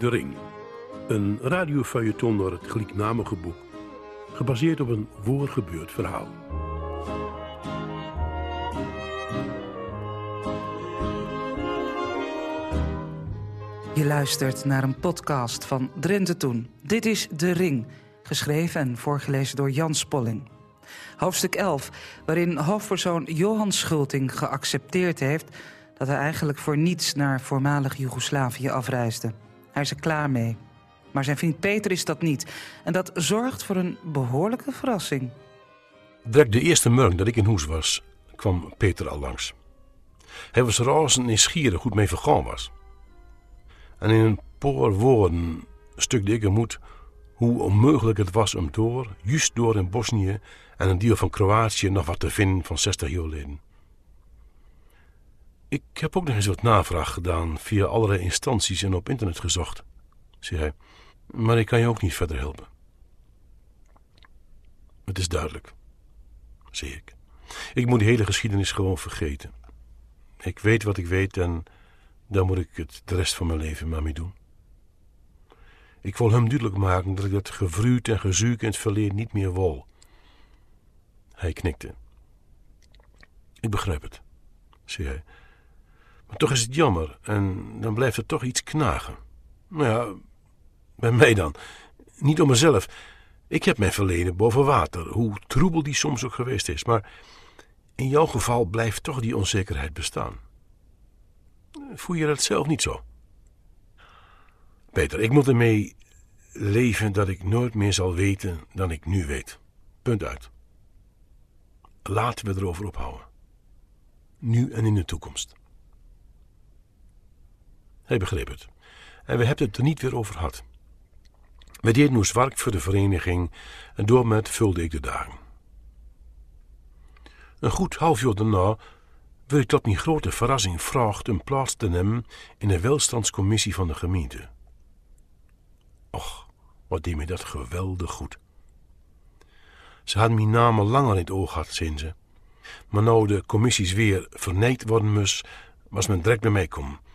De Ring. Een radiofeuilleton naar het gelijknamige boek. Gebaseerd op een voorgebeurd verhaal. Je luistert naar een podcast van Drenthe Toen. Dit is De Ring, geschreven en voorgelezen door Jan Spolling. Hoofdstuk 11, waarin hoofdpersoon Johan Schulting geaccepteerd heeft... dat hij eigenlijk voor niets naar voormalig Joegoslavië afreisde. Hij is er klaar mee. Maar zijn vriend Peter is dat niet. En dat zorgt voor een behoorlijke verrassing. Direct de eerste morgen dat ik in huis was, kwam Peter al langs. Hij was razend nieuwsgierig hoe het mee vergaan was. En in een paar woorden stukte ik hem moed hoe onmogelijk het was om door, juist door in Bosnië en een deel van Kroatië, nog wat te vinden van 60 jaar. Ik heb ook nog eens wat navraag gedaan via allerlei instanties en op internet gezocht, zei hij. Maar ik kan je ook niet verder helpen. Het is duidelijk, zei ik. Ik moet die hele geschiedenis gewoon vergeten. Ik weet wat ik weet en daar moet ik het de rest van mijn leven maar mee doen. Ik wil hem duidelijk maken dat ik dat gevruut en gezuik in het verleden niet meer wil. Hij knikte. Ik begrijp het, zei hij. Maar toch is het jammer en dan blijft er toch iets knagen. Nou ja, bij mij dan. Niet om mezelf. Ik heb mijn verleden boven water, hoe troebel die soms ook geweest is. Maar in jouw geval blijft toch die onzekerheid bestaan. Voel je dat zelf niet zo? Peter, ik moet ermee leven dat ik nooit meer zal weten dan ik nu weet. Punt uit. Laten we erover ophouden. Nu en in de toekomst. Hij begreep het. En we hebben het er niet weer over gehad. We deden nu werk voor de vereniging en door met vulde ik de dagen. Een goed half jaar daarna wil ik tot mijn grote verrassing vraagt een plaats te nemen in de welstandscommissie van de gemeente. Och, wat deed me dat geweldig goed. Ze hadden mijn naam al langer in het oog gehad, zien ze. Maar nou de commissies weer verneed worden moest, was men direct bij mij komen.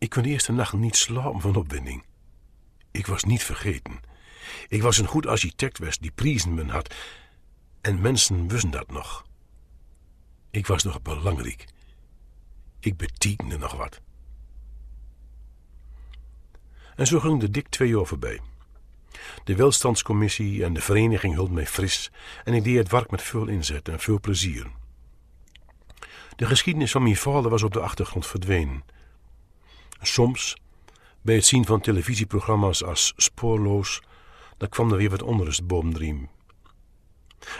Ik kon de eerste nacht niet slapen van opwinding. Ik was niet vergeten. Ik was een goed architect west die prijzen men had. En mensen wisten dat nog. Ik was nog belangrijk. Ik betekende nog wat. En zo ging de dik twee jaar voorbij. De welstandscommissie en de vereniging hield mij fris en ik deed het werk met veel inzet en veel plezier. De geschiedenis van mijn vader was op de achtergrond verdwenen. Soms, bij het zien van televisieprogramma's als Spoorloos, dan kwam er weer wat onrust boven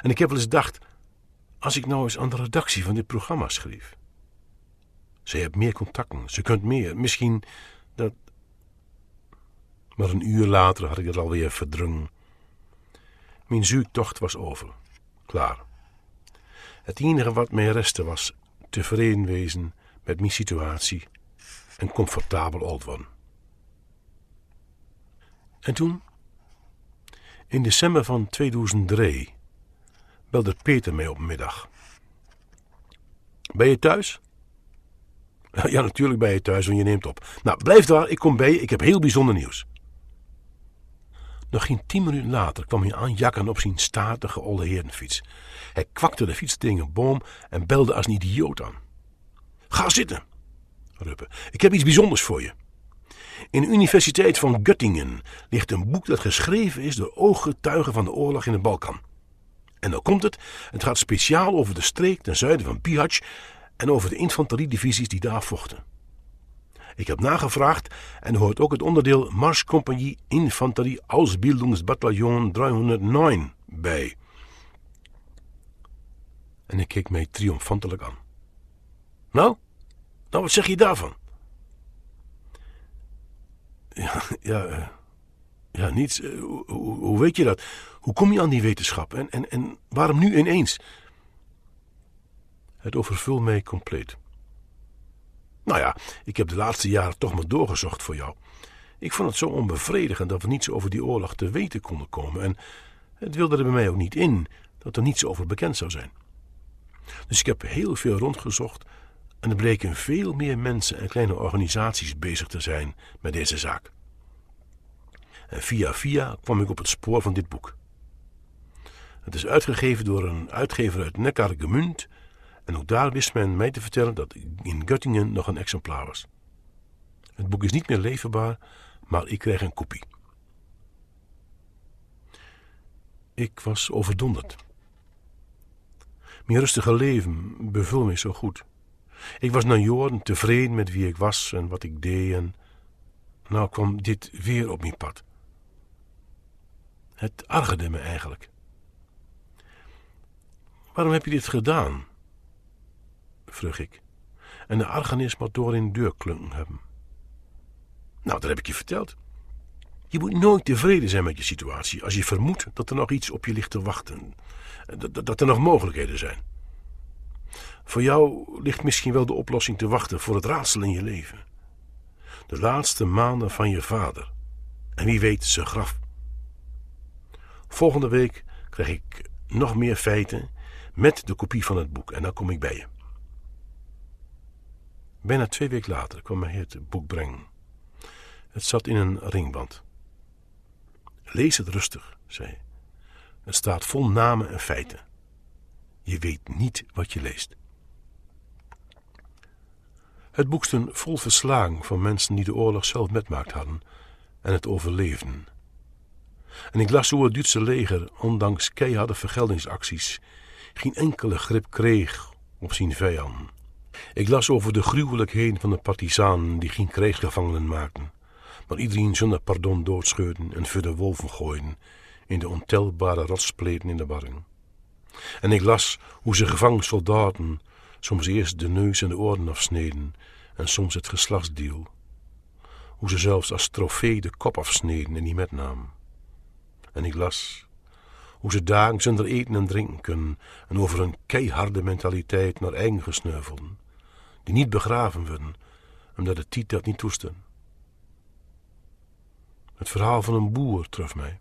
En ik heb wel eens gedacht, als ik nou eens aan de redactie van dit programma schreef. Ze heeft meer contacten, ze kunt meer, misschien dat... Maar een uur later had ik het alweer verdrungen. Mijn zoektocht was over. Klaar. Het enige wat mij restte was tevreden wezen met mijn situatie en comfortabel oud. En toen, in december van 2003, belde Peter mij op middag. Ben je thuis? Ja, natuurlijk ben je thuis, want je neemt op. Nou, blijf daar, ik kom bij ik heb heel bijzonder nieuws. Nog geen tien minuten later kwam hij aanjakken op zijn statige olle herenfiets. Hij kwakte de fiets tegen een boom en belde als een idioot aan. Ga zitten, Ik heb iets bijzonders voor je. In de Universiteit van Göttingen ligt een boek dat geschreven is door ooggetuigen van de oorlog in de Balkan. En dan komt het, het gaat speciaal over de streek ten zuiden van Pihac en over de infanteriedivisies die daar vochten. Ik heb nagevraagd en hoort ook het onderdeel Marschkompagnie Infanterie Ausbildungsbataillon 309 bij. En hij keek mij triomfantelijk aan. Nou, nou wat zeg je daarvan? Ja, ja, eh, ja niets. Eh, hoe, weet je dat? Hoe kom je aan die wetenschap? En, en, en waarom nu ineens? Het overvult mij compleet. Nou ja, ik heb de laatste jaren toch maar doorgezocht voor jou. Ik vond het zo onbevredigend dat we niets over die oorlog te weten konden komen. En het wilde er bij mij ook niet in dat er niets over bekend zou zijn. Dus ik heb heel veel rondgezocht En er bleken veel meer mensen en kleine organisaties bezig te zijn met deze zaak. En via via kwam ik op het spoor van dit boek. Het is uitgegeven door een uitgever uit Neckar Gemünd en ook daar wist men mij te vertellen dat in Göttingen nog een exemplaar was. Het boek is niet meer leverbaar, maar ik kreeg een kopie. Ik was overdonderd. Mijn rustige leven beviel mij zo goed. Ik was na jaren tevreden met wie ik was en wat ik deed en nou kwam dit weer op mijn pad. Het argerde me eigenlijk. Waarom heb je dit gedaan? vroeg ik. En de argenis moet door in de deur klunken hebben. Nou, dat heb ik je verteld. Je moet nooit tevreden zijn met je situatie als je vermoedt dat er nog iets op je ligt te wachten. Dat, dat er nog mogelijkheden zijn. Voor jou ligt misschien wel de oplossing te wachten voor het raadsel in je leven. De laatste maanden van je vader. En wie weet zijn graf. Volgende week krijg ik nog meer feiten met de kopie van het boek en dan kom ik bij je. Bijna twee weken later kwam hij het boek brengen. Het zat in een ringband. Lees het rustig, zei hij. Het staat vol namen en feiten. Je weet niet wat je leest. Het boek stond vol verslagen van mensen die de oorlog zelf metmaakt hadden en het overleefden. En ik las hoe het Duitse leger, ondanks keiharde vergeldingsacties, geen enkele grip kreeg op zijn vijanden. Ik las over de gruwelijkheden van de partisanen die geen krijgsgevangenen maakten, maar iedereen zonder pardon doodscheurden en voor de wolven gooiden in de ontelbare rotspleten in de barren. En ik las hoe ze gevangen soldaten soms eerst de neus en de oren afsneden en soms het geslachtsdeel. Hoe ze zelfs als trofee de kop afsneden en die metnamen. En ik las hoe ze dagen zonder eten en drinken kunnen en over een keiharde mentaliteit naar eigen gesneuvelden, die niet begraven worden, omdat de tiet dat niet toestaan. Het verhaal van een boer trof mij.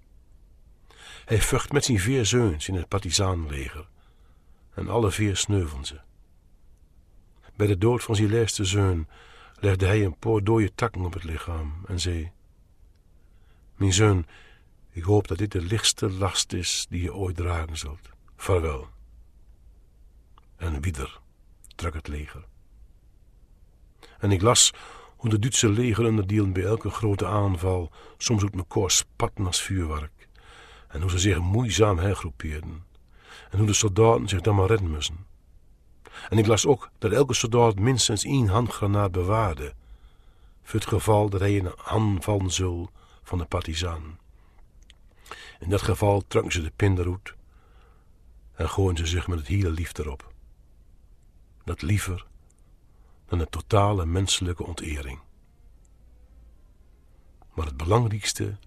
Hij vocht met zijn vier zeuns in het partizanenleger en alle vier sneuvelden ze. Bij de dood van zijn laatste zoon legde hij een paar dode takken op het lichaam en zei: Mijn zoon, ik hoop dat dit de lichtste last is die je ooit dragen zult. Vaarwel. En wieder trok het leger. En ik las hoe de Duitse legeronderdelen bij elke grote aanval soms uit mekaar spatten als vuurwerk. En hoe ze zich moeizaam hergroepeerden. En hoe de soldaten zich dan maar redden moesten. En ik las ook dat elke soldaat minstens één handgranaat bewaarde. Voor het geval dat hij in hand vallen zou van de partisanen. In dat geval trokken ze de pin eruit en gooien ze zich met het hele lief erop. Dat liever dan de totale menselijke ontering. Maar het belangrijkste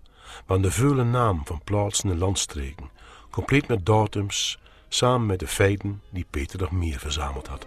waren de vele naam van plaatsen en landstreken, compleet met datums, samen met de feiten die Peter nog meer verzameld had.